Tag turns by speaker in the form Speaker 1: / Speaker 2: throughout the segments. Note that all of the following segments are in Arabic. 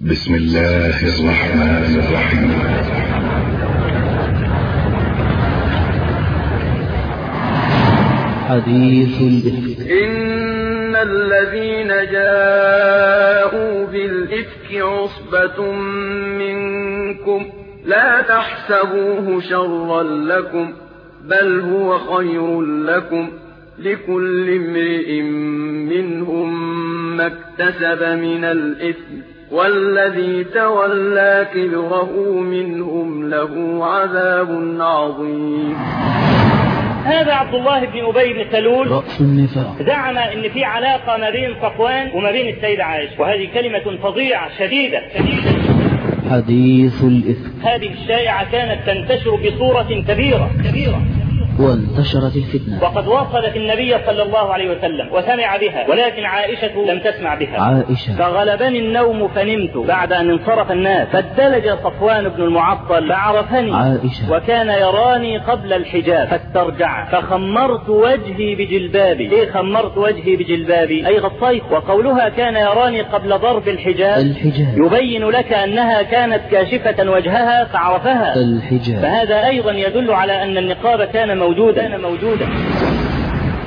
Speaker 1: بسم الله الرحمن الرحيم.
Speaker 2: حديث الإفك
Speaker 3: إن الذين جاءوا بالإفك عصبة منكم لا تحسبوه شرا لكم بل هو خير لكم. لكل امرئ منهم ما اكتسب من الإثم. والذي تولى كبره منهم له عذاب عظيم.
Speaker 4: هذا عبد الله بن أبي بن سلول.
Speaker 2: رأس النفاق.
Speaker 4: زعم إن في علاقة ما بين صفوان وما بين السيدة عائشة. وهذه كلمة فظيعة شديدة شديدة.
Speaker 2: حديث الإفك
Speaker 4: هذه الشائعة كانت تنتشر بصورة كبيرة كبيرة.
Speaker 2: وانتشرت الفتنة.
Speaker 4: وقد وصلت النبي صلى الله عليه وسلم وسمع بها ولكن عائشة لم تسمع بها.
Speaker 2: عائشة.
Speaker 4: فغلبني النوم فنمت بعد أن انصرف الناس فادلج صفوان بن المعطل فعرفني.
Speaker 2: عائشة.
Speaker 4: وكان يراني قبل الحجاب فاسترجع. فخمرت وجهي بجلبابي. إيه خمرت وجهي بجلبابي؟ أي غطيت. وقولها كان يراني قبل ضرب الحجاب.
Speaker 2: الحجاب.
Speaker 4: يبين لك أنها كانت كاشفة وجهها فعرفها.
Speaker 2: الحجاب.
Speaker 4: فهذا أيضا يدل على أن النقاب كان موجودا كان موجودا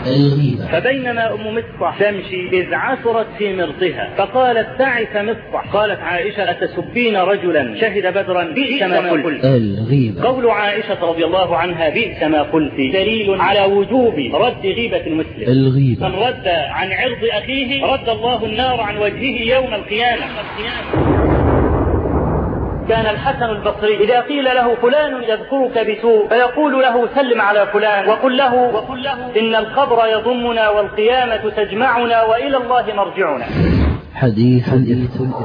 Speaker 2: الغيبة
Speaker 4: فبينما أم مصطح تمشي إذ عثرت في مرضها فقالت تعس مصطح قالت عائشة أتسبين رجلا؟ شهد بدرا؟ بئس ما قلت.
Speaker 2: الغيبة.
Speaker 4: قول عائشة رضي الله عنها بئس ما قلت. دليل على وجوب رد غيبة المسلم.
Speaker 2: الغيبة.
Speaker 4: من رد عن عرض أخيه رد الله النار عن وجهه يوم القيامة. كان الحسن البصري إذا قيل له فلان يذكرك بسوء فيقول له سلم على فلان وقل له وقل له إن القبر يضمنا والقيامة تجمعنا وإلى الله مرجعنا.
Speaker 2: حديث الإفك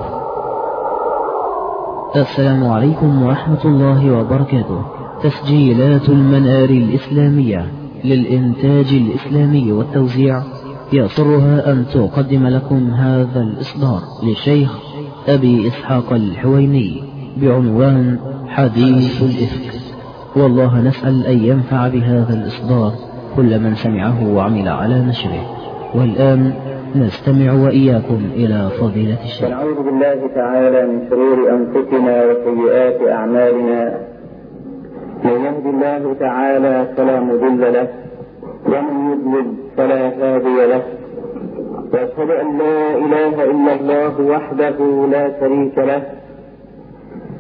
Speaker 2: السلام عليكم ورحمة الله وبركاته. تسجيلات المنار الإسلامية للإنتاج الإسلامي والتوزيع يسرها أن تقدم لكم هذا الإصدار للشيخ أبي إسحاق الحويني. بعنوان حديث الإفك. والله نسأل أن ينفع بهذا الإصدار. كل من سمعه وعمل على نشره. والآن نستمع وإياكم إلى فضيلة الشيخ.
Speaker 5: ونعوذ بالله تعالى من شرور أنفسنا وسيئات أعمالنا. من يهد الله تعالى فلا مضل له ومن يضلل فلا هادي له. وأشهد أن لا إله إلا الله وحده لا شريك له.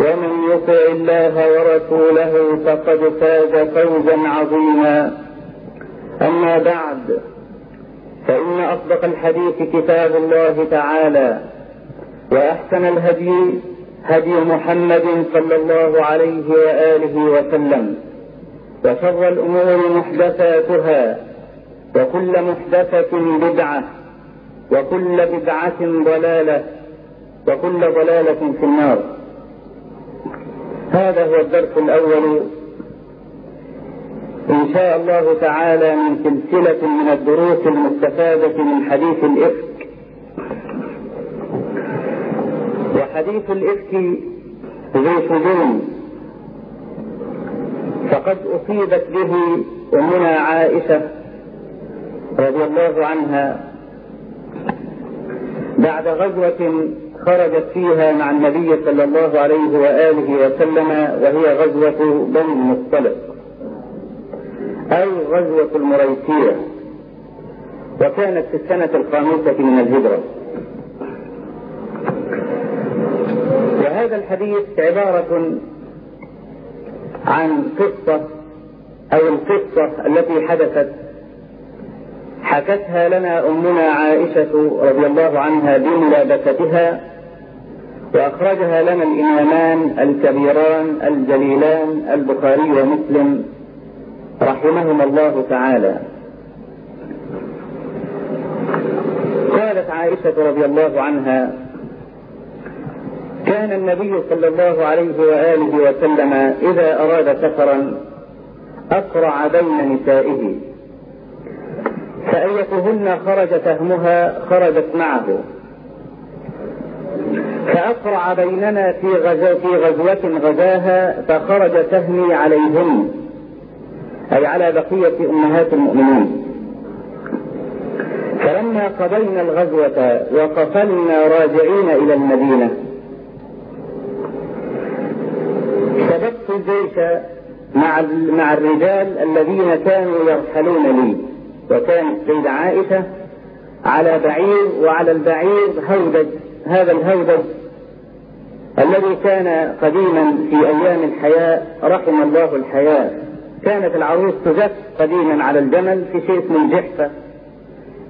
Speaker 5: ومن يطع الله ورسوله فقد فاز فوزا عظيما. أما بعد فإن أصدق الحديث كتاب الله تعالى وأحسن الهدي هدي محمد صلى الله عليه وآله وسلم وشر الأمور محدثاتها وكل محدثة بدعة وكل بدعة ضلالة وكل ضلالة في النار. هذا هو الدرس الأول إن شاء الله تعالى من سلسلة من الدروس المستفادة من حديث الإفك. وحديث الإفك ذو شجون فقد أصيبت به أمنا عائشة رضي الله عنها بعد غزوة خرجت فيها مع النبي صلى الله عليه وآله وسلم وهي غزوة بني المصطلق أي غزوة المريسية وكانت في السنة الخامسة من الهجرة. وهذا الحديث عبارة عن قصة أو القصة التي حدثت حكتها لنا أمنا عائشة رضي الله عنها بملابستها وأخرجها لنا الإمامان الكبيران الجليلان البخاري ومسلم رحمهما الله تعالى. قالت عائشة رضي الله عنها كان النبي صلى الله عليه وآله وسلم إذا أراد سفرا أسرع بين نسائه فأيتهن خرج فهمها خرجت معه. فأسرع بيننا في غزو في غزوة غزاها فخرج سهمي عليهن أي على بقية أمهات المؤمنين. فلما قضينا الغزوة وقفلنا راجعين إلى المدينة سبقت الجيش مع مع الرجال الذين كانوا يرحلون لي. وكانت سيدة عائشة على بعير وعلى البعير هودج. هذا الهودج الذي كان قديما في أيام الحياة رحم الله الحياة. كانت العروس تزف قديما على الجمل في شيء اسمه الجحفة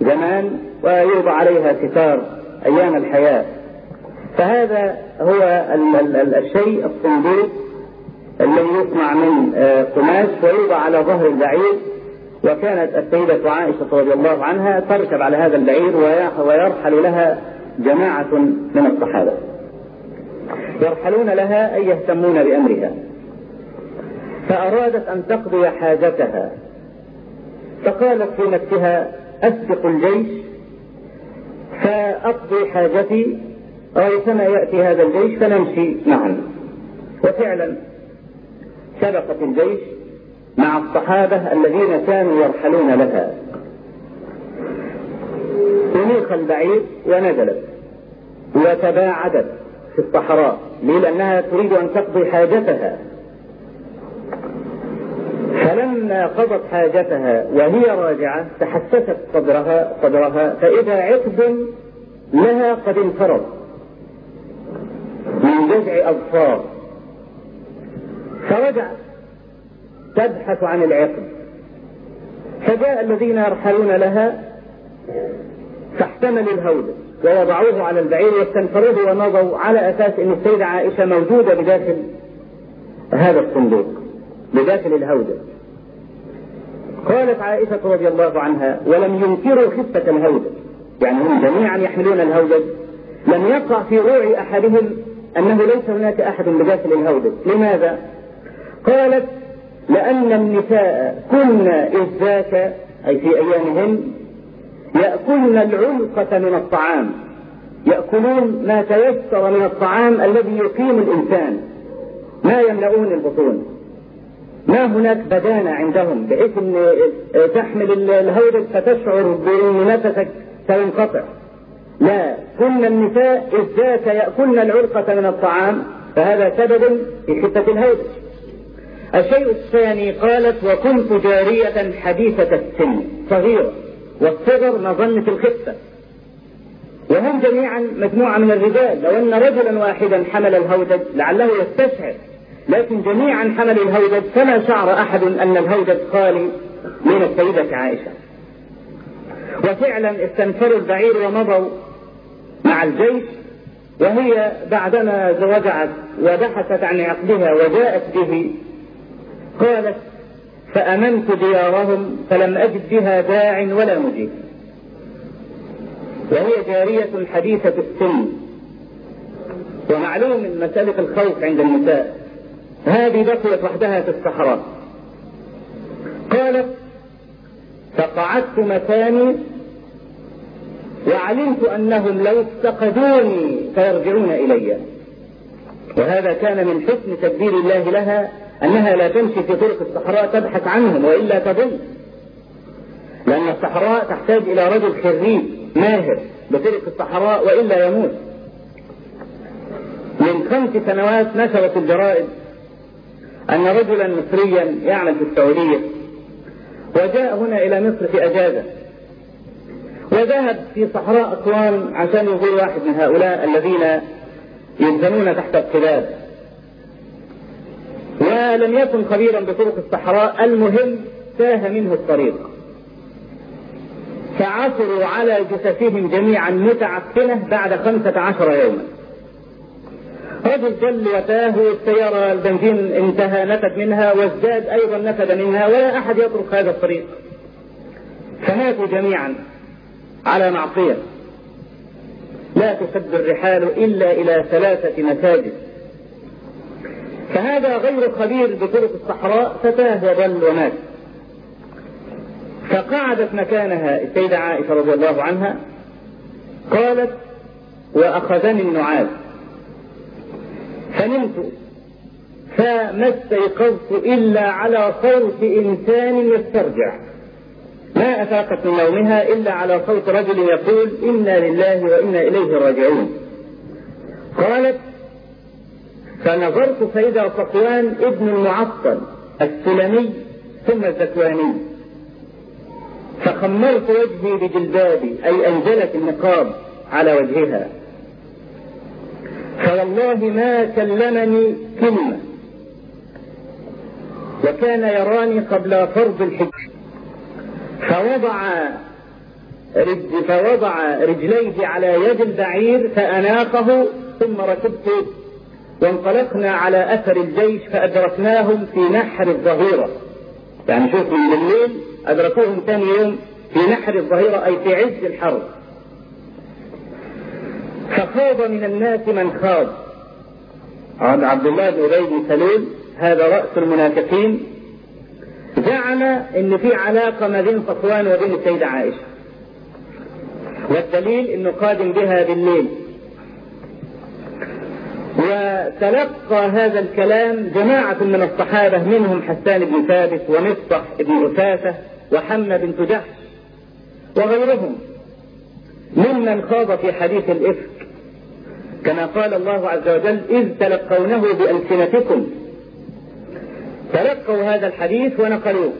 Speaker 5: زمان ويوضع عليها ستار أيام الحياة. فهذا هو ال ال ال الشيء الصندوق الذي يصنع من قماش ويوضع على ظهر البعير. وكانت السيدة عائشة رضي الله عنها تركب على هذا البعير ويرحل لها جماعة من الصحابة. يرحلون لها أي يهتمون بأمرها. فأرادت أن تقضي حاجتها. فقالت في نفسها أسبق الجيش فأقضي حاجتي ريثما يأتي هذا الجيش فنمشي معا. وفعلا سبقت الجيش مع الصحابة الذين كانوا يرحلون لها. أنيخ البعير ونزلت وتباعدت في الصحراء لأنها تريد أن تقضي حاجتها. فلما قضت حاجتها وهي راجعة تحسست صدرها صدرها فإذا عقد لها قد انفرض. من جذع أظفار فرجعت تبحث عن العقد. فجاء الذين يرحلون لها فاحتملوا الهودة ووضعوه على البعير واستنفروه ومضوا على أساس أن السيدة عائشة موجودة بداخل هذا الصندوق بداخل الهودة قالت عائشة رضي الله عنها ولم ينكروا خفة الهودة يعني هم جميعا يحملون الهودج لم يقع في روع أحدهم أنه ليس هناك أحد بداخل الهودج لماذا؟ قالت لأن النساء كن إذ ذاك أي في أيامهن يأكلن العلقة من الطعام. يأكلون ما تيسر من الطعام الذي يقيم الإنسان. ما يملؤون البطون. ما هناك بدانة عندهم بحيث ان تحمل الهودج فتشعر بان نفسك سينقطع لا كن النساء إذ ذاك يأكلن العلقة من الطعام فهذا سبب في خفة الهودج الشيء الثاني قالت وكنت جارية حديثة السن. صغيرة. والصغر مظنة الخفة. وهم جميعا مجموعة من الرجال. لو أن رجلا واحدا حمل الهودج لعله يستشعر لكن جميعا حملوا الهودج فما شعر أحد أن الهودج خالي من السيدة عائشة. وفعلا استنفروا البعير ومضوا مع الجيش وهي بعدما زوجعت وبحثت عن عقدها وجاءت به قالت فأمنت ديارهم فلم أجد بها داع ولا مجيب. وهي جارية حديثة السن. ومعلوم من مسألة الخوف عند النساء. هذه بقيت وحدها في الصحراء. قالت فقعدت مكاني وعلمت أنهم لو افتقدوني فيرجعون إلي. وهذا كان من حسن تدبير الله لها أنها لا تمشي في طرق الصحراء تبحث عنهم وإلا تضل. لأن الصحراء تحتاج إلى رجل خريج ماهر بطرق الصحراء وإلا يموت. من خمس سنوات نشرت الجرائد أن رجلا مصريا يعمل في السعودية. وجاء هنا إلى مصر في أجازة. وذهب في صحراء أسوان عشان يزور واحد من هؤلاء الذين يلزمون تحت القلاب ولم يكن خبيرا بطرق الصحراء المهم تاه منه الطريق. فعثروا على جثثهم جميعا متعفنة بعد خمسة عشر يوما. رجل جل وتاه والسيارة البنزين انتهى نفد منها وازداد أيضا نفد منها ولا أحد يترك هذا الطريق. فماتوا جميعا على معصية. لا تسد الرحال إلا إلى ثلاثة مساجد. فهذا غير خبير بطرق الصحراء وضل ومات. فقعدت مكانها السيدة عائشة رضي الله عنها قالت وأخذني النعاس. فنمت. فما استيقظت إلا على صوت إنسان يسترجع. ما أفاقت من نومها إلا على صوت رجل يقول إنا لله وإنا إليه راجعون. قالت فنظرت فإذا صفوان ابن المعطل السلمي ثم الزكواني. فخمرت وجهي بجلبابي أي أنزلت النقاب على وجهها. فوالله ما كلمني كلمة. وكان يراني قبل فرض الحج. فوضع رج فوضع رجليه على يد البعير فأناقه ثم ركبت وانطلقنا على أثر الجيش فأدركناهم في نحر الظهيرة. يعني شوف من الليل أدركوهم ثاني يوم في نحر الظهيرة أي في عز الحرب. فخاض من الناس من خاض. عن عبد الله بن أبي بن هذا رأس المنافقين زعم إن في علاقة ما بين صفوان وبين السيدة عائشة. والدليل إنه قادم بها بالليل. وتلقى هذا الكلام جماعة من الصحابة منهم حسان بن ثابت ومصطح بن أساسة وحمى بنت جحش وغيرهم. ممن خاض في حديث الإفك. كما قال الله عز وجل إذ تلقونه بألسنتكم. تلقوا هذا الحديث ونقلوه.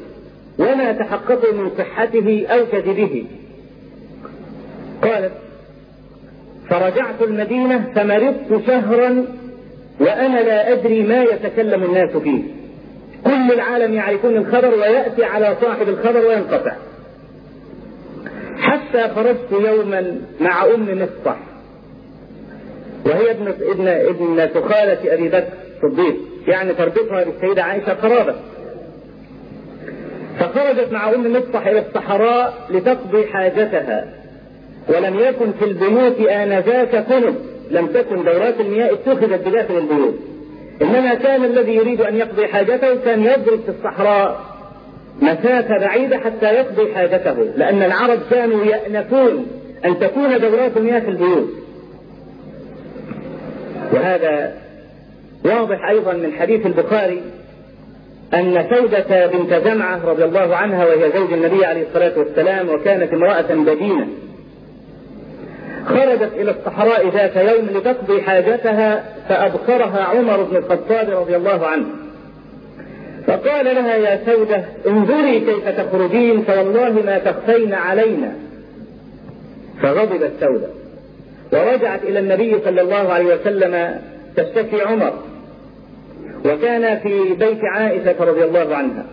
Speaker 5: وما تحققوا من صحته أو كذبه. قالت فرجعت المدينة فمرضت شهرا وأنا لا أدري ما يتكلم الناس فيه. كل العالم يعرفون الخبر ويأتي على صاحب الخبر وينقطع. حتى خرجت يوما مع أم مصطح. وهي ابن ابن ابنة خالة أبي بكر الصديق. يعني تربطها بالسيدة عائشة قرابة. فخرجت مع أم مصطح إلى الصحراء لتقضي حاجتها. ولم يكن في البيوت آنذاك كنب لم تكن دورات المياه اتخذت بداخل البيوت. إنما كان الذي يريد أن يقضي حاجته كان يضرب في الصحراء مسافة بعيدة حتى يقضي حاجته لأن العرب كانوا يأنفون أن تكون دورات المياه في البيوت. وهذا واضح أيضا من حديث البخاري أن سودة بنت جمعة رضي الله عنها وهي زوج النبي عليه الصلاة والسلام وكانت امرأة بدينة. خرجت إلى الصحراء ذات يوم لتقضي حاجتها فأبصرها عمر بن الخطاب رضي الله عنه. فقال لها يا سودة انظري كيف تخرجين فوالله ما تخفين علينا. فغضبت سودة. ورجعت إلى النبي صلى الله عليه وسلم تشتكي عمر. وكان في بيت عائشة رضي الله عنها.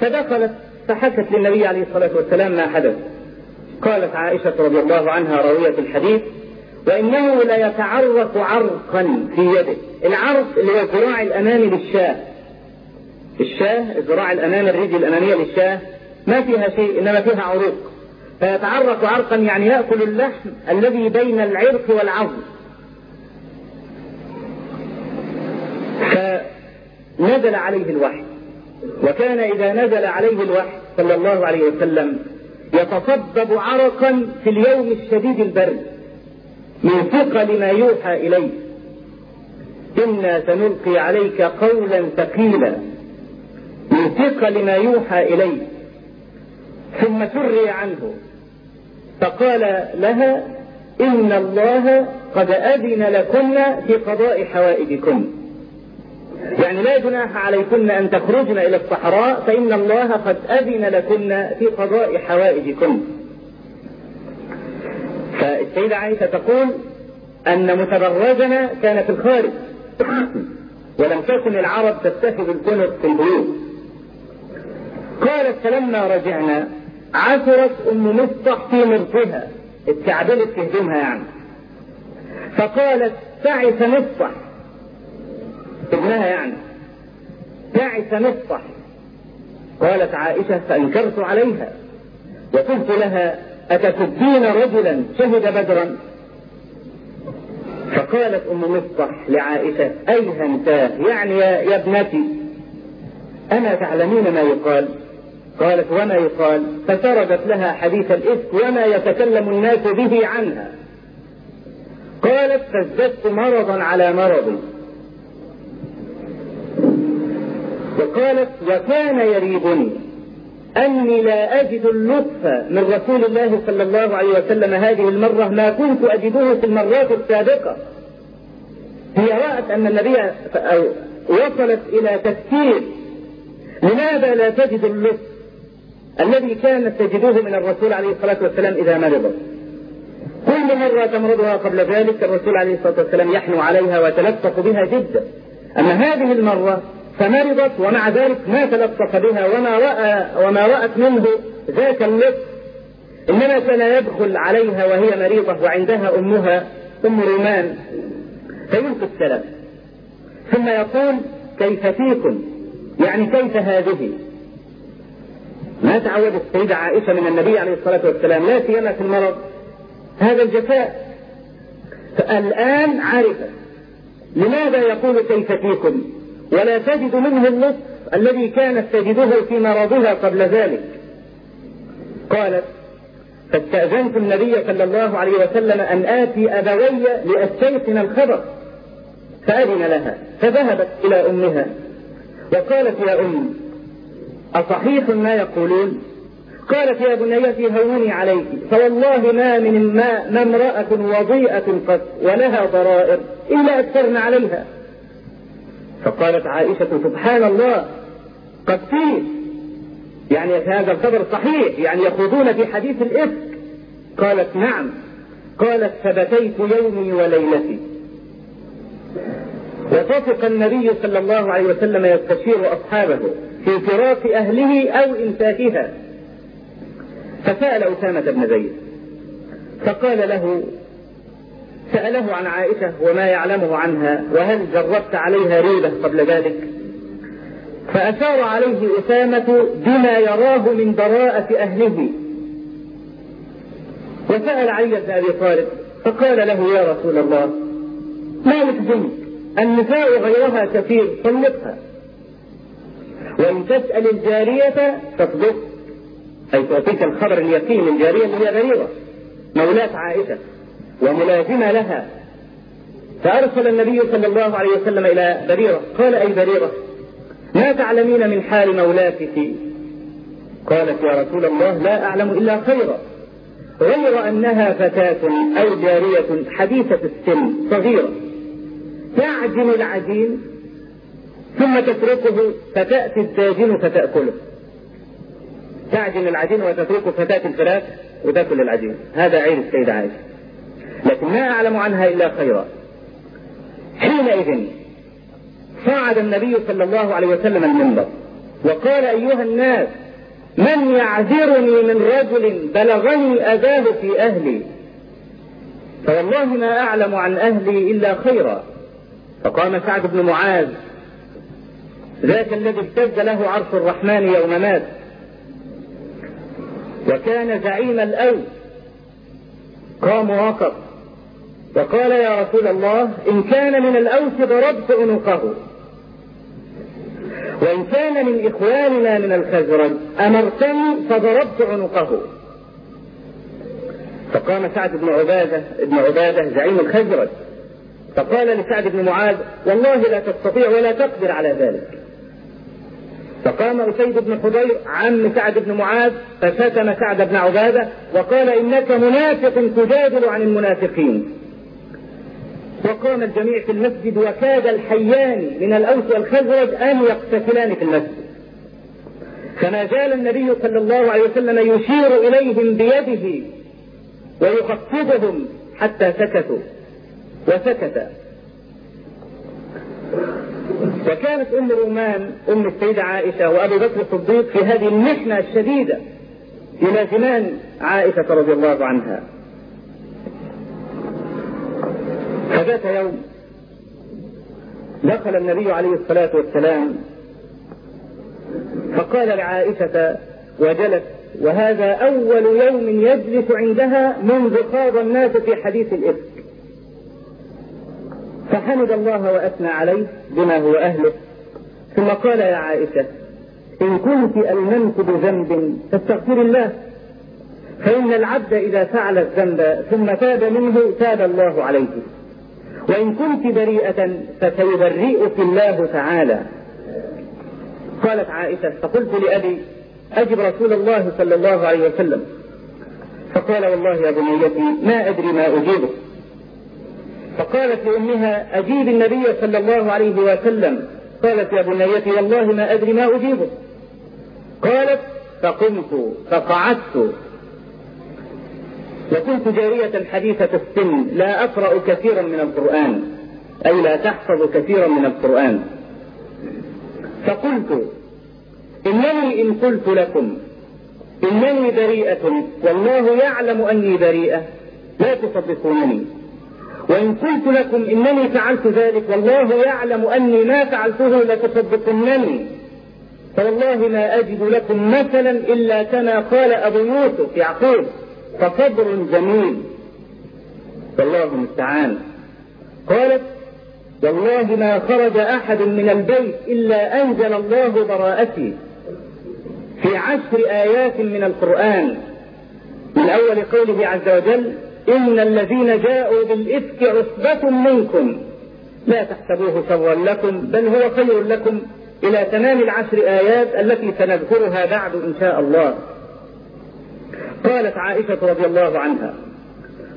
Speaker 5: فدخلت فحكت للنبي عليه الصلاة والسلام ما حدث. قالت عائشة رضي الله عنها راوية الحديث وإنه ليتعرق عرقا في يده. العرق اللي هو الذراع الأمامي للشاة. الشاة الذراع الأمامي الرجل الأمامية للشاة ما فيها شيء إنما فيها عروق. فيتعرق عرقا يعني يأكل اللحم الذي بين العرق والعظم. فنزل عليه الوحي. وكان إذا نزل عليه الوحي صلى الله عليه وسلم يتصبب عرقا في اليوم الشديد البرد. من ثقل ما يوحى إليه إنا سنلقي عليك قولا ثقيلا. من ثقل ما يوحى إليه ثم سري عنه. فقال لها إن الله قد أذن لكن في قضاء حوائجكن. يعني لا جناح عليكن أن تخرجن إلى الصحراء فإن الله قد أذن لكن في قضاء حوائجكن. فالسيدة عائشة تقول أن متبرجنا كان في الخارج ولم تكن العرب تتخذ الكنف في البيوت. قالت فلما رجعنا عثرت أم مصطح في مرضها اتكعبلت في هدومها يعني. فقالت تعس مصطح ابنها يعني. تعس مصطح قالت عائشة فأنكرت عليها. وقلت لها أتسبين رجلا شهد بدرا؟ فقالت أم مصطح لعائشة أيها انتاه يعني يا, ابنتي. أما تعلمين ما يقال؟ قالت وما يقال؟ فسردت لها حديث الإفك وما يتكلم الناس به عنها. قالت فازددت مرضا على مرضي وقالت وكان يريبني أني لا أجد اللطف من رسول الله صلى الله عليه وسلم هذه المرة ما كنت أجده في المرات السابقة. هي رأت أن النبي وصلت إلى تفكير لماذا لا تجد اللطف الذي كانت تجده من الرسول عليه الصلاة والسلام إذا مرضت كل مرة تمرضها قبل ذلك الرسول عليه الصلاة والسلام يحنو عليها ويتلطف بها جدا. أما هذه المرة فمرضت ومع ذلك ما تلطف بها وما رأى وما رأت منه ذاك اللطف إنما كان يدخل عليها وهي مريضة وعندها أمها أم رومان فيلقي السلام. ثم يقول كيف فيكم؟ يعني كيف هذه؟ ما تعودت السيدة عائشة من النبي عليه الصلاة والسلام لا سيما في المرض. هذا الجفاء. فالآن عرفت. لماذا يقول كيف فيكم؟ ولا تجد منه اللطف الذي كانت تجده في مرضها قبل ذلك. قالت فاستأذنت النبي صلى الله عليه وسلم أن آتي أبوي لأستيقن الخبر. فأذن لها فذهبت إلى أمها. وقالت يا أم أصحيح ما يقولون؟ قالت يا بنيتي هوني عليك فوالله ما من ما امرأة وضيئة قط ولها ضرائر إلا أكثرن عليها. فقالت عائشة سبحان الله قد فيه يعني هذا الخبر صحيح يعني يخوضون في حديث الإفك. قالت نعم. قالت فبكيت يومي وليلتي. وطفق النبي صلى الله عليه وسلم يستشير أصحابه في فراق أهله أو إمساكها فسأل أسامة بن زيد فقال له سأله عن عائشة وما يعلمه عنها وهل جربت عليها ريبة قبل ذلك؟ فأشار عليه أسامة بما يراه من براءة أهله. وسأل علي بن أبي طالب فقال له يا رسول الله ما يحزنك النساء غيرها كثير طلقها وإن تسأل الجارية تصدق أي تعطيك الخبر اليقين للجارية اللي هي بريرة مولاة عائشة. وملازمة لها. فأرسل النبي صلى الله عليه وسلم إلى بريرة. قال أي بريرة؟ ما تعلمين من حال مولاتك قالت يا رسول الله لا أعلم إلا خيرا. غير أنها فتاة أو جارية حديثة السن صغيرة. تعجن العجين ثم تتركه فتأتي الداجن فتأكله. تعجن العجين وتتركه فتأتي الفراخ وتأكل العجين. هذا عين السيدة عائشة. لكن ما أعلم عنها إلا خيرا. حينئذ صعد النبي صلى الله عليه وسلم المنبر وقال أيها الناس من يعذرني من رجل بلغني أذاه في أهلي؟ فوالله ما أعلم عن أهلي إلا خيرا. فقام سعد بن معاذ ذاك الذي اهتز له عرش الرحمن يوم مات. وكان زعيم الأوس. قام وقف وقال يا رسول الله إن كان من الأوس ضربت عنقه. وإن كان من إخواننا من الخزرج أمرتني فضربت عنقه. فقام سعد بن عبادة بن عبادة زعيم الخزرج. فقال لسعد بن معاذ والله لا تستطيع ولا تقدر على ذلك. فقام أسيد بن حضير عم سعد بن معاذ فشتم سعد بن عبادة وقال إنك منافق تجادل عن المنافقين. وقام الجميع في المسجد وكاد الحيان من الأوس والخزرج أن يقتتلان في المسجد. فما زال النبي صلى الله عليه وسلم يشير إليهم بيده ويخفضهم حتى سكتوا. وسكت. وكانت أم رومان أم السيدة عائشة وأبو بكر الصديق في هذه المحنة الشديدة يلازمان عائشة رضي الله عنها. فذات يوم دخل النبي عليه الصلاة والسلام فقال لعائشة وجلس وهذا أول يوم يجلس عندها منذ خاض الناس في حديث الإفك. فحمد الله وأثنى عليه بما هو أهله. ثم قال يا عائشة إن كنت ألممت بذنب فاستغفر الله فإن العبد إذا فعل الذنب ثم تاب منه تاب الله عليه. وإن كنت بريئة فسيبرئك الله تعالى. قالت عائشة فقلت لأبي أجب رسول الله صلى الله عليه وسلم. فقال والله يا بنيتي ما أدري ما أجيبك. فقالت لأمها أجيب النبي صلى الله عليه وسلم. قالت يا بنيتي والله ما أدري ما أجيبك. قالت فقمت فقعدت. وكنت جارية حديثة السن لا أقرأ كثيرا من القرآن أي لا تحفظ كثيرا من القرآن. فقلت إنني إن قلت لكم إنني بريئة والله يعلم أني بريئة لا تصدقونني. وإن قلت لكم إنني فعلت ذلك والله يعلم أني ما فعلته لتصدقنني. فوالله ما أجد لكم مثلا إلا كما قال أبو يوسف يعقوب. فصبر جميل. والله المستعان. قالت والله ما خرج أحد من البيت إلا أنزل الله براءتي في عشر آيات من القرآن. من أول قوله عز وجل إن الذين جاءوا بالإفك عصبة منكم. لا تحسبوه شرا لكم بل هو خير لكم إلى تمام العشر آيات التي سنذكرها بعد إن شاء الله. قالت عائشة رضي الله عنها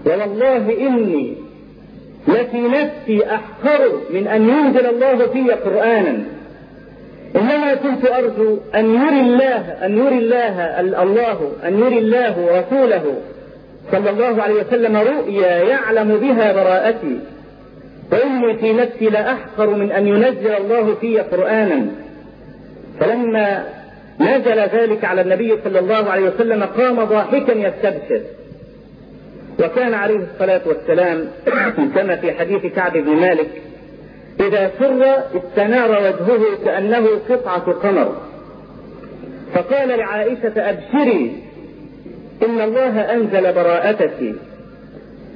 Speaker 5: والله إني لفي نفسي أحقر من أن ينزل الله في قرآنا. إنما كنت أرجو أن يري الله أن يري الله الله أن يري الله رسوله صلى الله عليه وسلم رؤيا يعلم بها براءتي. وإني في نفسي لأحقر من أن ينزل الله في قرآنا. فلما نزل ذلك على النبي صلى الله عليه وسلم قام ضاحكا يستبشر. وكان عليه الصلاة والسلام كما في حديث كعب بن مالك إذا سر استنار وجهه كأنه قطعة قمر. فقال لعائشة أبشري إن الله أنزل براءتك.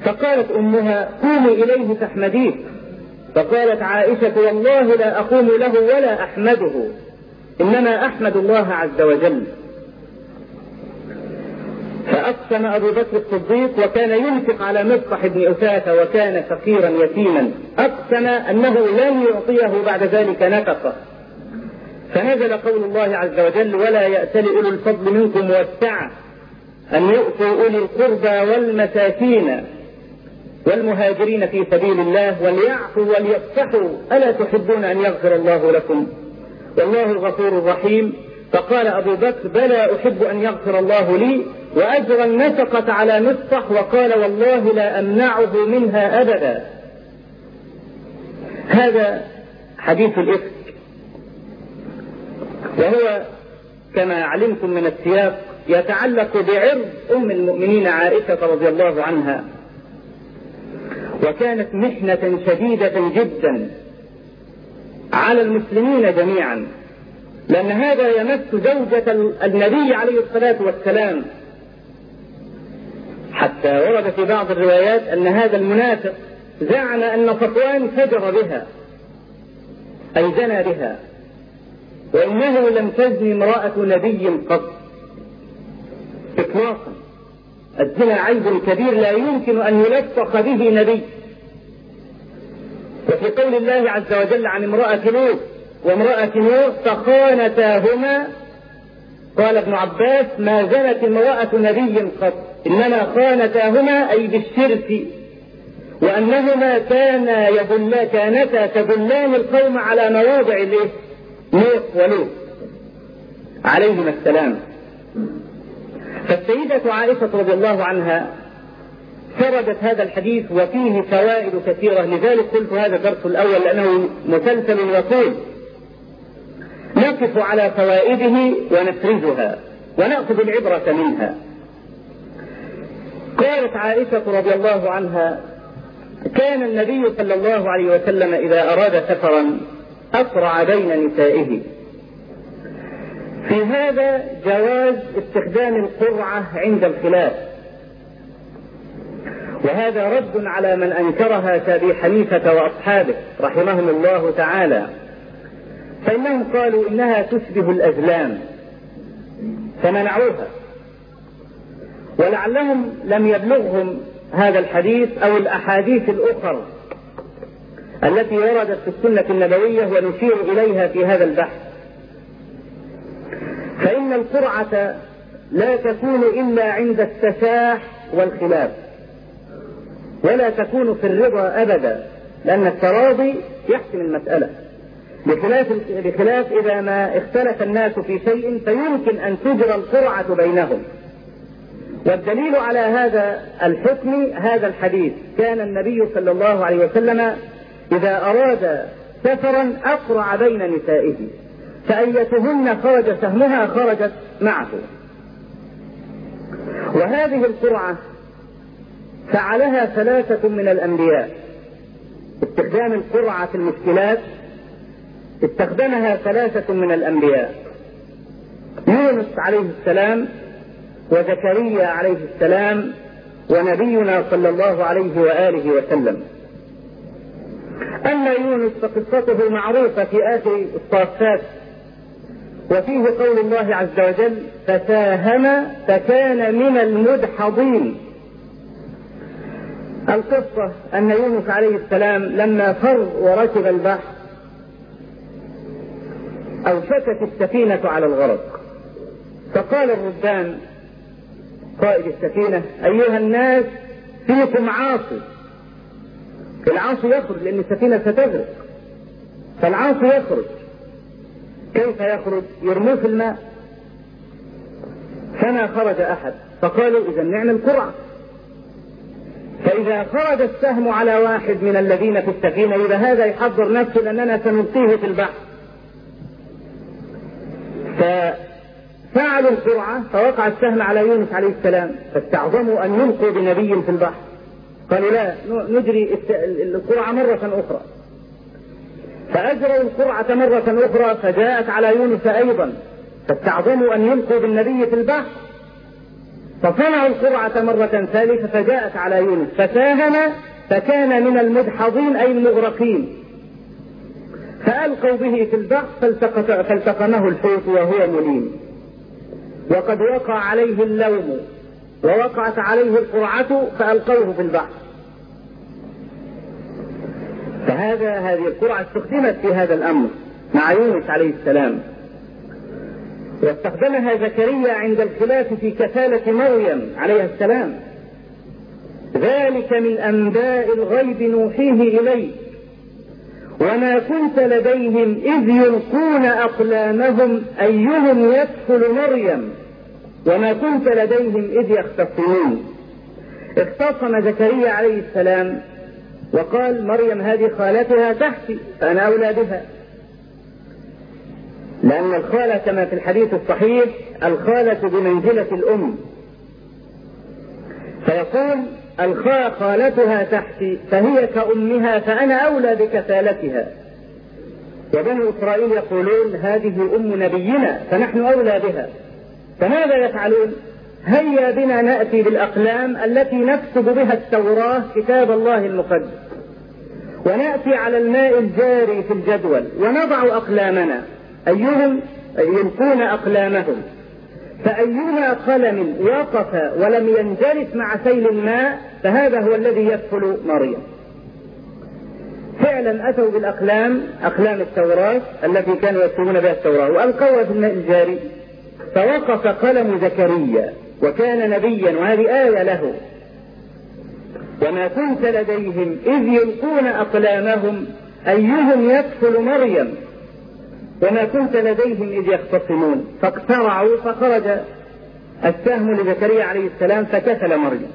Speaker 5: فقالت أمها قومي إليه فاحمديه. فقالت عائشة والله لا أقوم له ولا أحمده. إنما أحمد الله عز وجل. فأقسم أبو بكر الصديق وكان ينفق على مصطح بن أساة وكان فقيرا يتيما. أقسم أنه لن يعطيه بعد ذلك نفقة. فنزل قول الله عز وجل ولا يأتل أولو الفضل منكم والسعة أن يؤتوا أولي القربى والمساكين والمهاجرين في سبيل الله وليعفوا وليصفحوا. ألا تحبون أن يغفر الله لكم؟ والله الغفور الرحيم. فقال أبو بكر بلى أحب أن يغفر الله لي وأجرى النفقة على مصطح وقال والله لا أمنعه منها أبدا. هذا حديث الإفك. وهو كما علمتم من السياق يتعلق بعرض أم المؤمنين عائشة رضي الله عنها. وكانت محنة شديدة جدا. على المسلمين جميعا لأن هذا يمس زوجة النبي عليه الصلاة والسلام. حتى ورد في بعض الروايات أن هذا المنافق زعم أن صفوان فجر بها أي زنى بها وإنه لم تزني امرأة نبي قط. إطلاقا الزنا عيب كبير لا يمكن أن يلصق به نبي. وفي قول الله عز وجل عن امرأة لوط وامرأة نوح فخانتاهما قال ابن عباس ما زنت امرأة نبي قط إنما خانتاهما أي بالشرك وأنهما كانا يدل كانتا تدلان القوم على مواضع الايه؟ نوح ولوط عليهما السلام فالسيدة عائشة رضي الله عنها سردت هذا الحديث وفيه فوائد كثيرة. لذلك قلت هذا الدرس الأول لأنه مسلسل وطول نقف على فوائده ونفرزها ونأخذ العبرة منها. قالت عائشة رضي الله عنها كان النبي صلى الله عليه وسلم إذا أراد سفرا أسرع بين نسائه. في هذا جواز استخدام القرعة عند الخلاف. وهذا رد على من أنكرها كأبي حنيفة وأصحابه رحمهم الله تعالى. فإنهم قالوا إنها تشبه الأزلام فمنعوها. ولعلهم لم يبلغهم هذا الحديث أو الأحاديث الأخرى التي وردت في السنة النبوية ونشير إليها في هذا البحث. فإن القرعة لا تكون إلا عند التساح والخلاف. ولا تكون في الرضا أبدا لأن التراضي يحسم المسألة. بخلاف بخلاف إذا ما اختلف الناس في شيء فيمكن أن تجرى القرعة بينهم. والدليل على هذا الحكم هذا الحديث. كان النبي صلى الله عليه وسلم إذا أراد سفرا أقرع بين نسائه. فأيتهن خرج سهمها خرجت معه. وهذه القرعة فعلها ثلاثة من الأنبياء. استخدام القرعة في المشكلات استخدمها ثلاثة من الأنبياء. يونس عليه السلام وزكريا عليه السلام ونبينا صلى الله عليه وآله وسلم. أما يونس فقصته معروفة في آخر الصافات وفيه قول الله عز وجل فساهم فكان من المدحضين. القصة أن يونس عليه السلام لما فر وركب البحر أوشكت السفينة على الغرق. فقال الربان قائد السفينة أيها الناس فيكم عاصي. العاصي يخرج لأن السفينة ستغرق. فالعاصي يخرج. كيف يخرج؟ يرموه في الماء. فما خرج أحد. فقالوا إذا نعمل قرعة. فإذا خرج السهم على واحد من الذين في السفينة إذا هذا يحضر نفسه لأننا سنلقيه في البحر. ففعلوا القرعة فوقع السهم على يونس عليه السلام فاستعظموا أن يلقوا بنبي في البحر. قالوا لا نجري القرعة مرة أخرى. فأجروا القرعة مرة أخرى فجاءت على يونس أيضا. فاستعظموا أن يلقوا بالنبي في البحر. فصنعوا القرعة مرة ثالثة فجاءت على يونس فساهم فكان من المدحضين أي المغرقين. فألقوا به في البحر فالتقمه الحوت وهو مليم. وقد وقع عليه اللوم ووقعت عليه القرعة فألقوه في البحر. فهذا هذه القرعة استخدمت في هذا الأمر مع يونس عليه السلام. واستخدمها زكريا عند الخلاف في كفالة مريم عليها السلام. ذلك من أنباء الغيب نوحيه إليك. وما كنت لديهم إذ يلقون أقلامهم أيهم يدخل مريم. وما كنت لديهم إذ يختصمون. اختصم زكريا عليه السلام وقال مريم هذه خالتها تحتي فأنا أولى بها. لأن الخالة كما في الحديث الصحيح الخالة بمنزلة الأم. فيقول الخاء خالتها تحتي فهي كأمها فأنا أولى بكفالتها. وبنو إسرائيل يقولون هذه أم نبينا فنحن أولى بها. فماذا يفعلون؟ هيا بنا نأتي بالأقلام التي نكتب بها التوراة كتاب الله المقدس. ونأتي على الماء الجاري في الجدول ونضع أقلامنا. أيهم يلقون أقلامهم. فأيما قلم وقف ولم ينجرف مع سيل الماء فهذا هو الذي يدخل مريم. فعلا أتوا بالأقلام أقلام التوراة التي كانوا يكتبون بها التوراة وألقوها في الماء الجاري فوقف قلم زكريا وكان نبيا وهذه آية له. وما كنت لديهم إذ يلقون أقلامهم أيهم يدخل مريم؟ وما كنت لديهم إذ يختصمون. فاقترعوا فخرج السهم لزكريا عليه السلام فكفل مريم.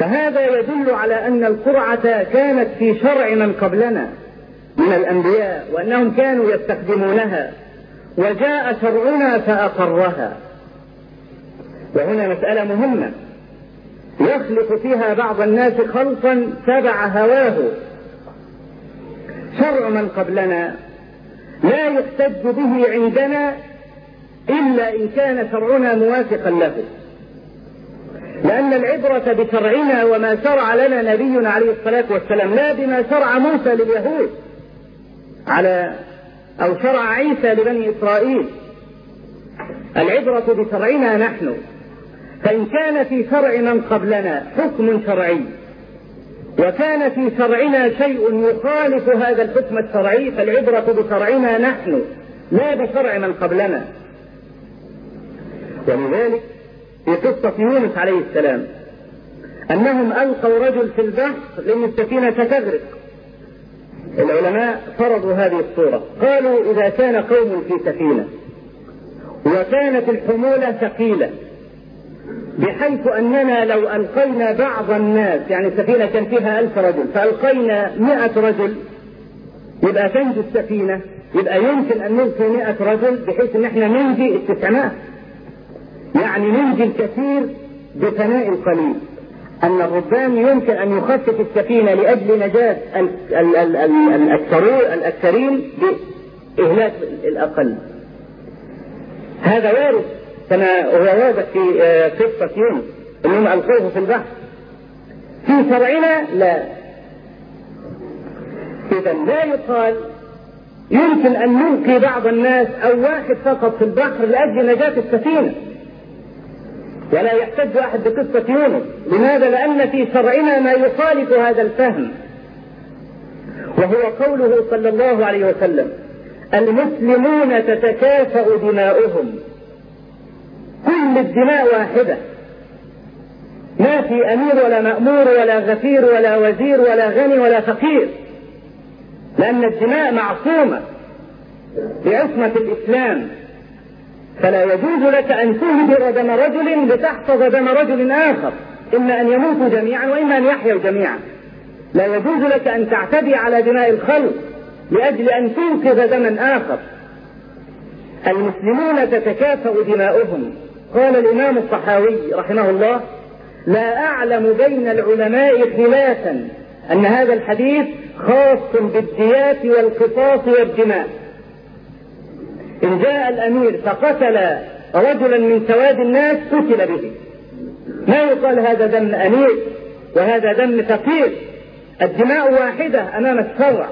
Speaker 5: فهذا يدل على أن القرعة كانت في شرع من قبلنا من الأنبياء وأنهم كانوا يستخدمونها. وجاء شرعنا فأقرها. وهنا مسألة مهمة. يخلق فيها بعض الناس خلقا تبع هواه. شرع من قبلنا لا يحتج به عندنا إلا إن كان شرعنا موافقا له. لأن العبرة بشرعنا وما شرع لنا نبينا عليه الصلاة والسلام لا بما شرع موسى لليهود على أو شرع عيسى لبني إسرائيل. العبرة بشرعنا نحن. فإن كان في شرع من قبلنا حكم شرعي. وكان في شرعنا شيء يخالف هذا الحكم الشرعي فالعبرة بشرعنا نحن لا بشرع من قبلنا. ولذلك في قصة يونس عليه السلام أنهم ألقوا رجل في البحر لأن السفينة ستغرق العلماء فرضوا هذه الصورة. قالوا إذا كان قوم في سفينة وكانت الحمولة ثقيلة بحيث أننا لو ألقينا بعض الناس يعني السفينة كان فيها ألف رجل فألقينا مئة رجل يبقى تنجو السفينة يبقى يمكن أن نلقي مئة رجل بحيث أن إحنا ننجي التسعمائة. يعني ننجي الكثير بفناء القليل. أن الربان يمكن أن يخفف السفينة لأجل نجاة الأكثرين بإهلاك الأقل. هذا وارد. كما هو واضح في قصة يونس أنهم ألقوه في البحر. في شرعنا لا. إذا لا يقال يمكن أن نلقي بعض الناس أو واحد فقط في البحر لأجل نجاة السفينة. ولا يحتج أحد بقصة يونس. لماذا؟ لأن في شرعنا ما يخالف هذا الفهم. وهو قوله صلى الله عليه وسلم المسلمون تتكافأ دماؤهم. كل الدماء واحدة. ما في أمير ولا مأمور ولا غفير ولا وزير ولا غني ولا فقير. لأن الدماء معصومة بعصمة الإسلام. فلا يجوز لك أن تهدر دم رجل لتحفظ دم رجل آخر. إما أن يموتوا جميعا وإما أن يحيوا جميعا. لا يجوز لك أن تعتدي على دماء الخلق لأجل أن تنقذ دما آخر. المسلمون تتكافأ دماؤهم. قال الإمام الصحاوي رحمه الله لا أعلم بين العلماء خلافا أن هذا الحديث خاص بالديات والقصاص والدماء. إن جاء الأمير فقتل رجلا من سواد الناس قتل به. ما يقال هذا دم أمير وهذا دم فقير. الدماء واحدة أمام الشرع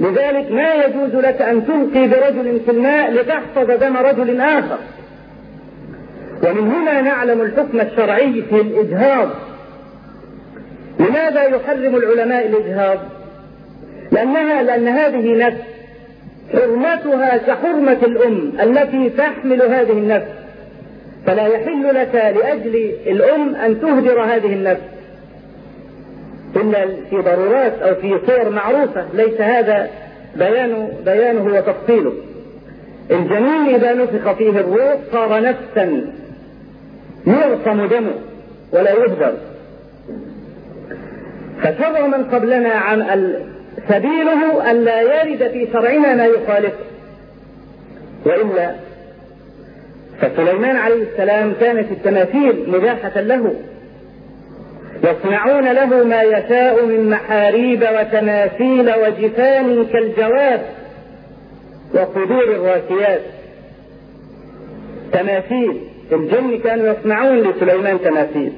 Speaker 5: لذلك ما يجوز لك أن تلقي برجل في الماء لتحفظ دم رجل آخر. ومن هنا نعلم الحكم الشرعي في الإجهاض. لماذا يحرم العلماء الإجهاض؟ لأنها لأن هذه نفس. حرمتها كحرمة الأم التي تحمل هذه النفس. فلا يحل لك لأجل الأم أن تهدر هذه النفس. إلا في ضرورات أو في صور معروفة. ليس هذا بيان بيانه وتفصيله. الجنين إذا نفخ فيه الروح صار نفسا. يعصم دمه ولا يهدر فشرع من قبلنا عن سبيله ألا يرد في شرعنا ما يخالفه وإلا فسليمان عليه السلام كانت التماثيل مباحة له. يصنعون له ما يشاء من محاريب وتماثيل وجفان كالجواب وقدور الراسيات تماثيل الجن كانوا يصنعون لسليمان تماثيل.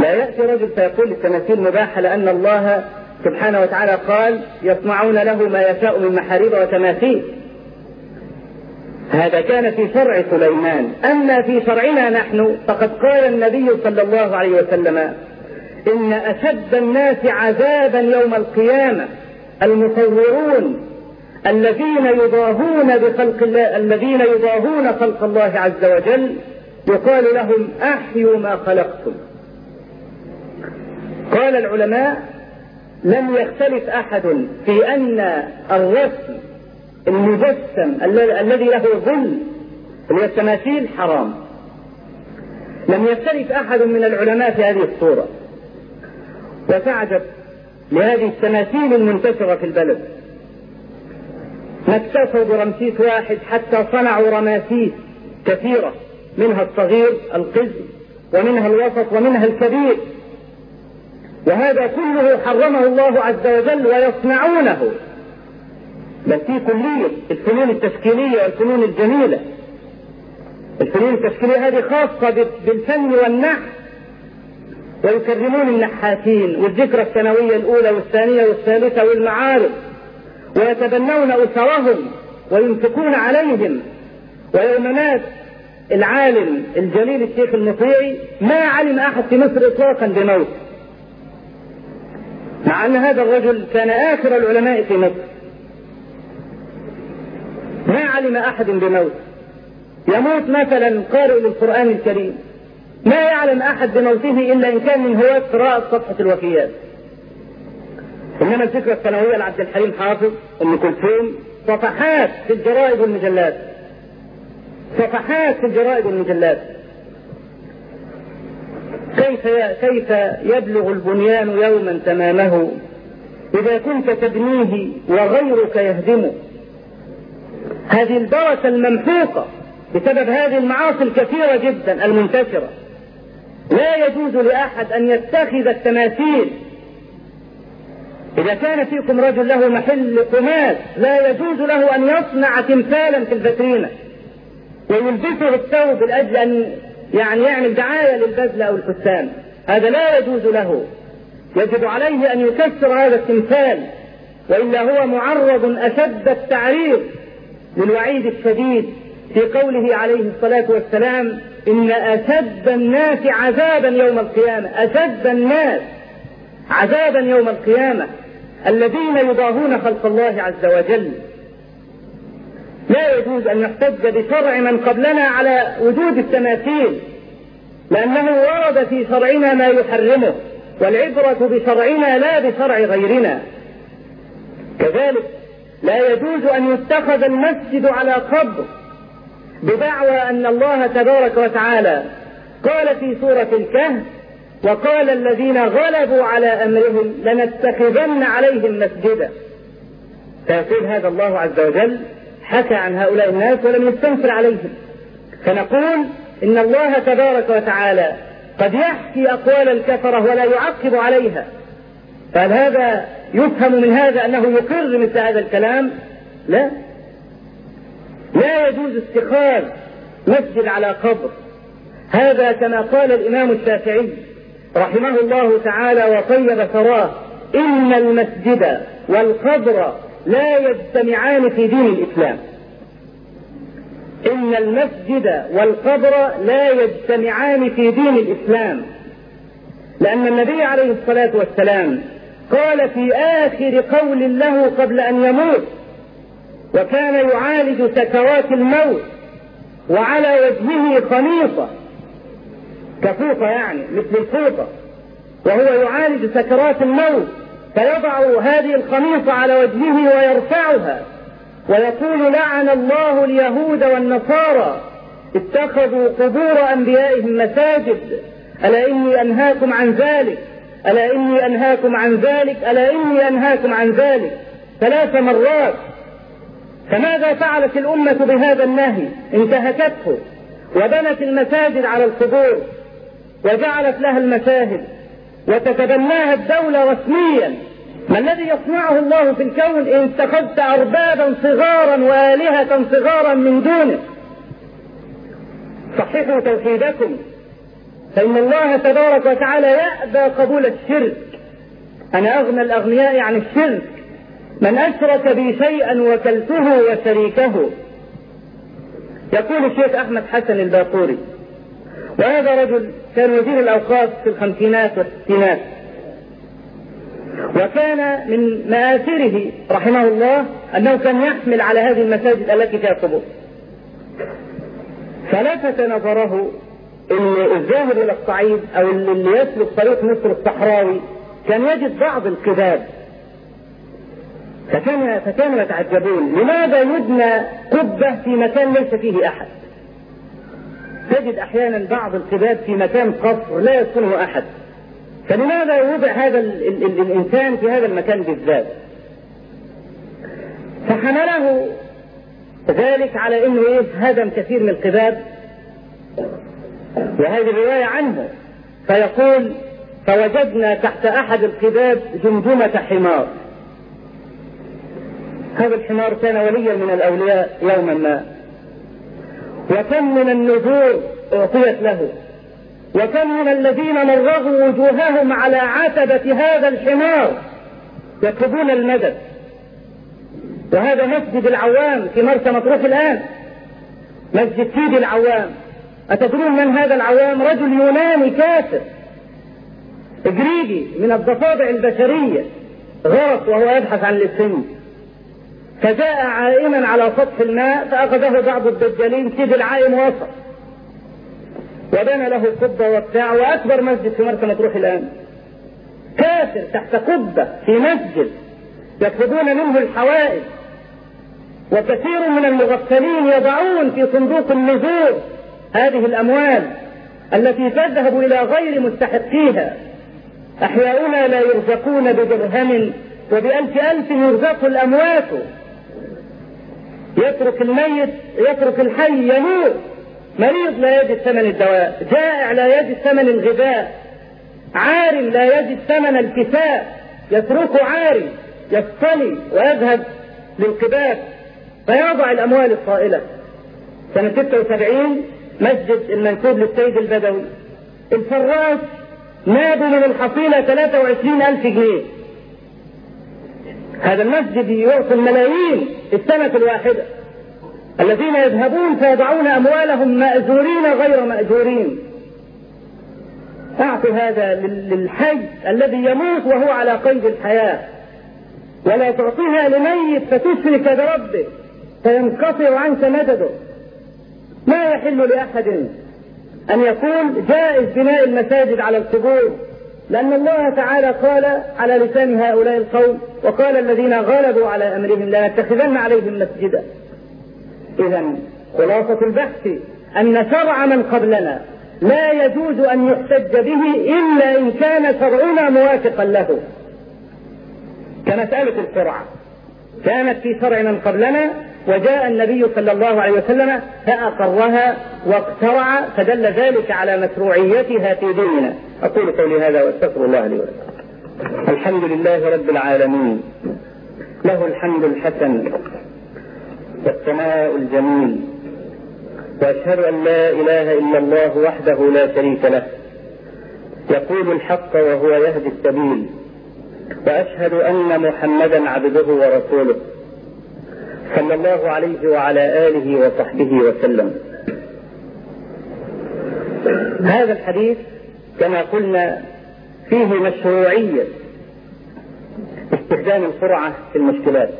Speaker 5: لا يأتي رجل فيقول التماثيل مباحة لأن الله سبحانه وتعالى قال يصنعون له ما يشاء من محاريب وتماثيل. هذا كان في شرع سليمان. أما في شرعنا نحن فقد قال النبي صلى الله عليه وسلم إن أشد الناس عذابا يوم القيامة المصورون الذين يضاهون بخلق الله الذين يضاهون خلق الله عز وجل يقال لهم أحيوا ما خلقتم. قال العلماء لم يختلف أحد في أن الرسم المجسم الذي له ظل اللي التماثيل حرام. لم يختلف أحد من العلماء في هذه الصورة. وتعجب لهذه التماثيل المنتشرة في البلد. ما اكتفوا برمسيس واحد حتى صنعوا رماسيس كثيرة منها الصغير القزم ومنها الوسط ومنها الكبير. وهذا كله حرمه الله عز وجل ويصنعونه. بل في كلية الفنون التشكيلية والفنون الجميلة. الفنون التشكيلية هذه خاصة بالفن والنحت. ويكرمون النحاتين والذكرى السنوية الأولى والثانية والثالثة والمعارف. ويتبنون أسرهم وينفقون عليهم. ويوم مات العالم الجليل الشيخ المطيعي ما علم أحد في مصر إطلاقا بموت. مع أن هذا الرجل كان آخر العلماء في مصر. ما علم أحد بموت. يموت مثلا قارئ للقرآن الكريم. ما يعلم أحد بموته إلا إن كان من هواة قراءة صفحة الوفيات إنما الفكرة الثانوية لعبد الحليم حافظ أم كلثوم صفحات في الجرائد والمجلات. صفحات في الجرائد والمجلات. كيف كيف يبلغ البنيان يوما تمامه؟ إذا كنت تبنيه وغيرك يهدمه. هذه البركة الممحوقة بسبب هذه المعاصي الكثيرة جدا المنتشرة. لا يجوز لأحد أن يتخذ التماثيل إذا كان فيكم رجل له محل قماش لا يجوز له أن يصنع تمثالا في الفترينة ويلبسه الثوب لأجل أن يعني يعمل دعاية للبذل أو الفستان هذا لا يجوز له. يجب عليه أن يكسر هذا التمثال. وإلا هو معرض أشد التعريض للوعيد الشديد في قوله عليه الصلاة والسلام إن أشد الناس عذابا يوم القيامة. أشد الناس عذابا يوم القيامة. الذين يضاهون خلق الله عز وجل. لا يجوز أن يحتج بشرع من قبلنا على وجود التماثيل لأنه ورد في شرعنا ما يحرمه والعبرة بشرعنا لا بشرع غيرنا. كذلك لا يجوز أن يتخذ المسجد على قبر بدعوى أن الله تبارك وتعالى قال في سورة الكهف وقال الذين غلبوا على أمرهم لنتخذن عليهم مسجدا. فيقول هذا الله عز وجل حكى عن هؤلاء الناس ولم يستنكر عليهم. فنقول إن الله تبارك وتعالى قد يحكي أقوال الكفرة ولا يعقب عليها. فهل هذا يفهم من هذا أنه يقر مثل هذا الكلام؟ لا. لا يجوز اتخاذ مسجد على قبر. هذا كما قال الإمام الشافعي. رحمه الله تعالى وطيب ثراه إن المسجد والقبر لا يجتمعان في دين الإسلام. إن المسجد والقبر لا يجتمعان في دين الإسلام. لأن النبي عليه الصلاة والسلام قال في آخر قول له قبل أن يموت وكان يعالج سكرات الموت وعلى وجهه خميصة كفوطة يعني مثل الفوطة وهو يعالج سكرات الموت فيضع هذه الخميصة على وجهه ويرفعها. ويقول لعن الله اليهود والنصارى اتخذوا قبور أنبيائهم مساجد. ألا إني أنهاكم عن ذلك؟ ألا إني أنهاكم عن ذلك؟ ألا إني أنهاكم عن ذلك؟ ثلاث مرات. فماذا فعلت الأمة بهذا النهي؟ انتهكته. وبنت المساجد على القبور. وجعلت لها المشاهد وتتبناها الدولة رسميا. ما الذي يصنعه الله في الكون إن اتخذت أربابا صغارا وآلهة صغارا من دونه؟ صححوا توحيدكم. فإن الله تبارك وتعالى يأبى قبول الشرك. أنا أغنى الأغنياء عن الشرك. من أشرك بي شيئا وكلته وشريكه. يقول الشيخ أحمد حسن الباقوري وهذا رجل كان وزير الأوقاف في الخمسينات والستينات. وكان من مآثره رحمه الله أنه كان يحمل على هذه المساجد التي فيها قبور. فلفت نظره إن الذاهب إلى الصعيد أو اللي يسلك طريق مصر الصحراوي كان يجد بعض القباب فكان فكانوا يتعجبون. لماذا يبنى قبة في مكان ليس فيه أحد؟ تجد أحيانا بعض القباب في مكان قصر لا يسكنه أحد. فلماذا وضع هذا ال ال ال الإنسان في هذا المكان بالذات؟ فحمله ذلك على إنه إيه هدم كثير من القباب وهذه الرواية عنه. فيقول فوجدنا تحت أحد القباب جمجمة حمار. هذا الحمار كان وليا من الأولياء يوما ما. وكم من النذور أعطيت له وكم من الذين مرغوا وجوههم على عتبة هذا الحمار يطلبون المدد. وهذا مسجد العوام في مرسى مطروح الآن مسجد سيدي العوام. أتدرون من هذا العوام؟ رجل يوناني كافر إجريجي من الضفادع البشرية غرق وهو يبحث عن الإسلام فجاء عائما على سطح الماء فأخذه بعض الدجالين سيدي العائم وصل وبنى له قبة وبتاع وأكبر مسجد في مرسى مطروح الآن. كافر تحت قبة في مسجد يطلبون منه الحوائج. وكثير من المغفلين يضعون في صندوق النذور هذه الأموال التي تذهب إلى غير مستحقيها. أحياؤنا لا يرزقون بدرهم وبألف ألف يرزق الأموات. يترك الميت يترك الحي يموت. مريض لا يجد ثمن الدواء جائع لا يجد ثمن الغذاء. عار لا يجد ثمن الكساء يتركه عاري يصطلي ويذهب للقباب فيضع الأموال الطائلة. سنة 76 مسجد المنسوب للسيد البدوي. الفراش نابوا من الحصيلة 23 ألف جنيه. هذا المسجد يعطي الملايين. السنة الواحدة الذين يذهبون فيضعون أموالهم مأجورين غير مأجورين. أعطوا هذا للحي الذي يموت وهو على قيد الحياة. ولا تعطيها لميت فتشرك بربه فينقطع عنك مدده. ما يحل لأحد أن يقول جائز بناء المساجد على القبور. لأن الله تعالى قال على لسان هؤلاء القوم وقال الذين غلبوا على أمرهم لنتخذن عليهم مسجدا. إذا خلاصة البحث أن شرع من قبلنا لا يجوز أن يحتج به إلا إن كان شرعنا موافقا له. كمسألة القرعة كانت في شرع من قبلنا وجاء النبي صلى الله عليه وسلم فأقرها واقترع فدل ذلك على مشروعيتها في ديننا. أقول قولي هذا وأستغفر الله لي ولكم. الحمد لله رب العالمين. له الحمد الحسن. والثناء الجميل. وأشهد أن لا إله إلا الله وحده لا شريك له. يقول الحق وهو يهدي السبيل. وأشهد أن محمدا عبده ورسوله. صلى الله عليه وعلى آله وصحبه وسلم. هذا الحديث كما قلنا فيه مشروعية استخدام القرعة في المشكلات.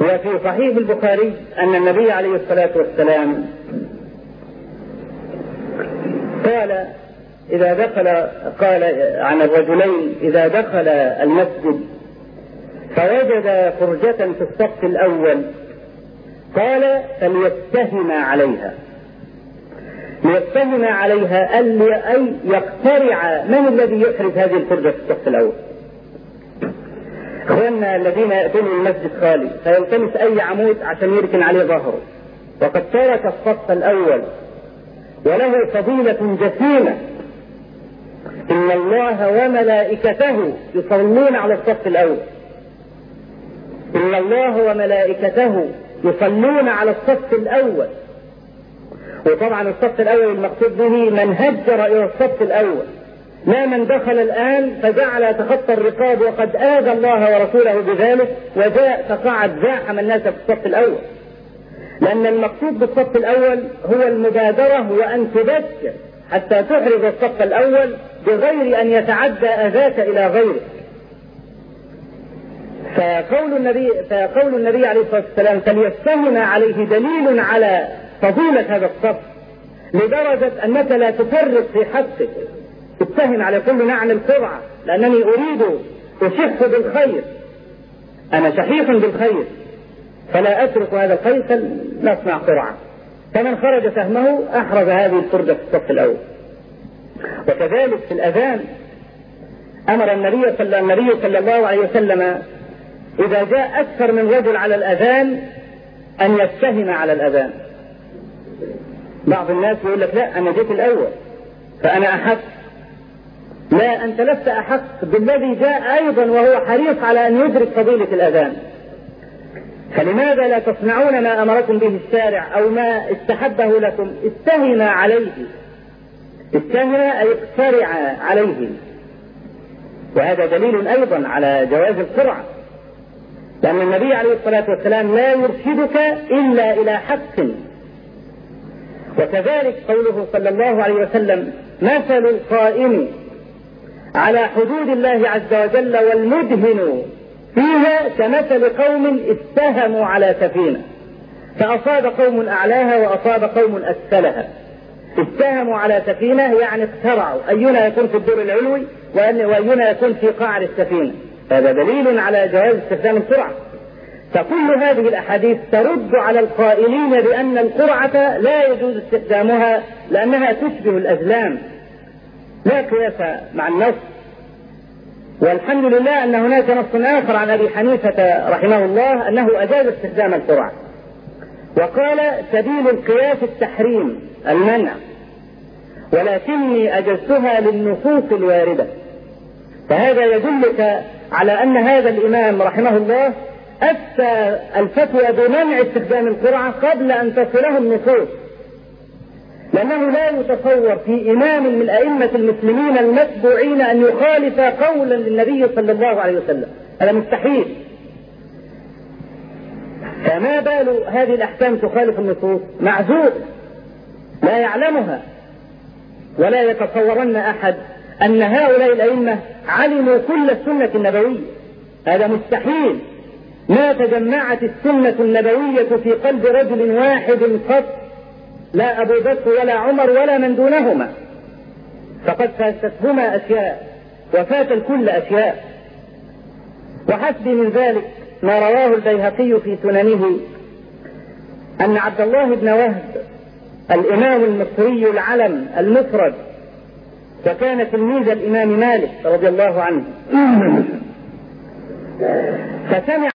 Speaker 5: وفي صحيح البخاري أن النبي عليه الصلاة والسلام قال إذا دخل قال عن الرجلين إذا دخل المسجد فوجد فرجة في الصف الأول. قال فليتهم عليها. ليتهم عليها أي يقترع من الذي يحرز هذه الفرجة في الصف الأول. إخواننا الذين يأتون المسجد خالي فيلتمس أي عمود عشان يركن عليه ظهره. وقد ترك الصف الأول. وله فضيلة جسيمة. إن الله وملائكته يصلون على الصف الأول. إن الله وملائكته يصلون على الصف الأول. وطبعا الصف الأول المقصود به من هجر إلى الصف الأول. لا من دخل الآن فجعل يتخطى الرقاب وقد آذى الله ورسوله بذلك وجاء فقعد زاحم الناس في الصف الأول. لأن المقصود بالصف الأول هو المبادرة وأن تبكر حتى تحرز الصف الأول بغير أن يتعدى أذاك إلى غيرك فقول النبي فقول النبي عليه الصلاة والسلام فليستهم عليه دليل على فضيلة هذا الصف لدرجة أنك لا تفرط في حقك. اتهم على كل نعم القرعة لأنني أريد أشح بالخير. أنا شحيح بالخير. فلا أترك هذا الخير فلنصنع قرعة. فمن خرج سهمه أحرز هذه الفرجة في الصف الأول. وكذلك في الأذان أمر النبي صلى النبي صلى الله عليه وسلم إذا جاء أكثر من رجل على الأذان أن يتهم على الأذان. بعض الناس يقول لك لا أنا جيت الأول فأنا أحق. لا أنت لست أحق. بالذي جاء أيضا وهو حريص على أن يدرك فضيلة الأذان. فلماذا لا تصنعون ما أمركم به الشارع أو ما استحبه لكم؟ اتهم عليه. اتهم أي اقترع عليه. وهذا دليل أيضا على جواز القرعة. لأن النبي عليه الصلاة والسلام لا يرشدك إلا إلى حق. وكذلك قوله صلى الله عليه وسلم مثل القائم على حدود الله عز وجل والمدهن فيها كمثل قوم اتهموا على سفينة فأصاب قوم أعلاها وأصاب قوم أسفلها. اتهموا على سفينة يعني اخترعوا أينا يكون في الدور العلوي وأينا يكون في قعر السفينة. هذا دليل على جواز استخدام السرعة فكل هذه الأحاديث ترد على القائلين بأن القرعة لا يجوز استخدامها لأنها تشبه الأزلام. لا قياس مع النص. والحمد لله أن هناك نص آخر عن أبي حنيفة رحمه الله أنه أجاز استخدام القرعة. وقال سبيل القياس التحريم المنع. ولكني أجزتها للنصوص الواردة. فهذا يدلك على أن هذا الإمام رحمه الله أفتى الفتوى بمنع استخدام القرعة قبل أن تصله النصوص. لأنه لا يتصور في إمام من أئمة المسلمين المتبوعين أن يخالف قولا للنبي صلى الله عليه وسلم. هذا مستحيل. فما بال هذه الأحكام تخالف النصوص؟ معذور. لا يعلمها. ولا يتصورن أحد. أن هؤلاء الأئمة علموا كل السنة النبوية. هذا مستحيل. ما تجمعت السنة النبوية في قلب رجل واحد قط لا أبو بكر ولا عمر ولا من دونهما. فقد فاتتهما أشياء وفات الكل أشياء. وحسب من ذلك ما رواه البيهقي في سننه أن عبد الله بن وهب الإمام المصري العلم المفرد وكان تلميذ الإمام مالك رضي الله عنه. فسمع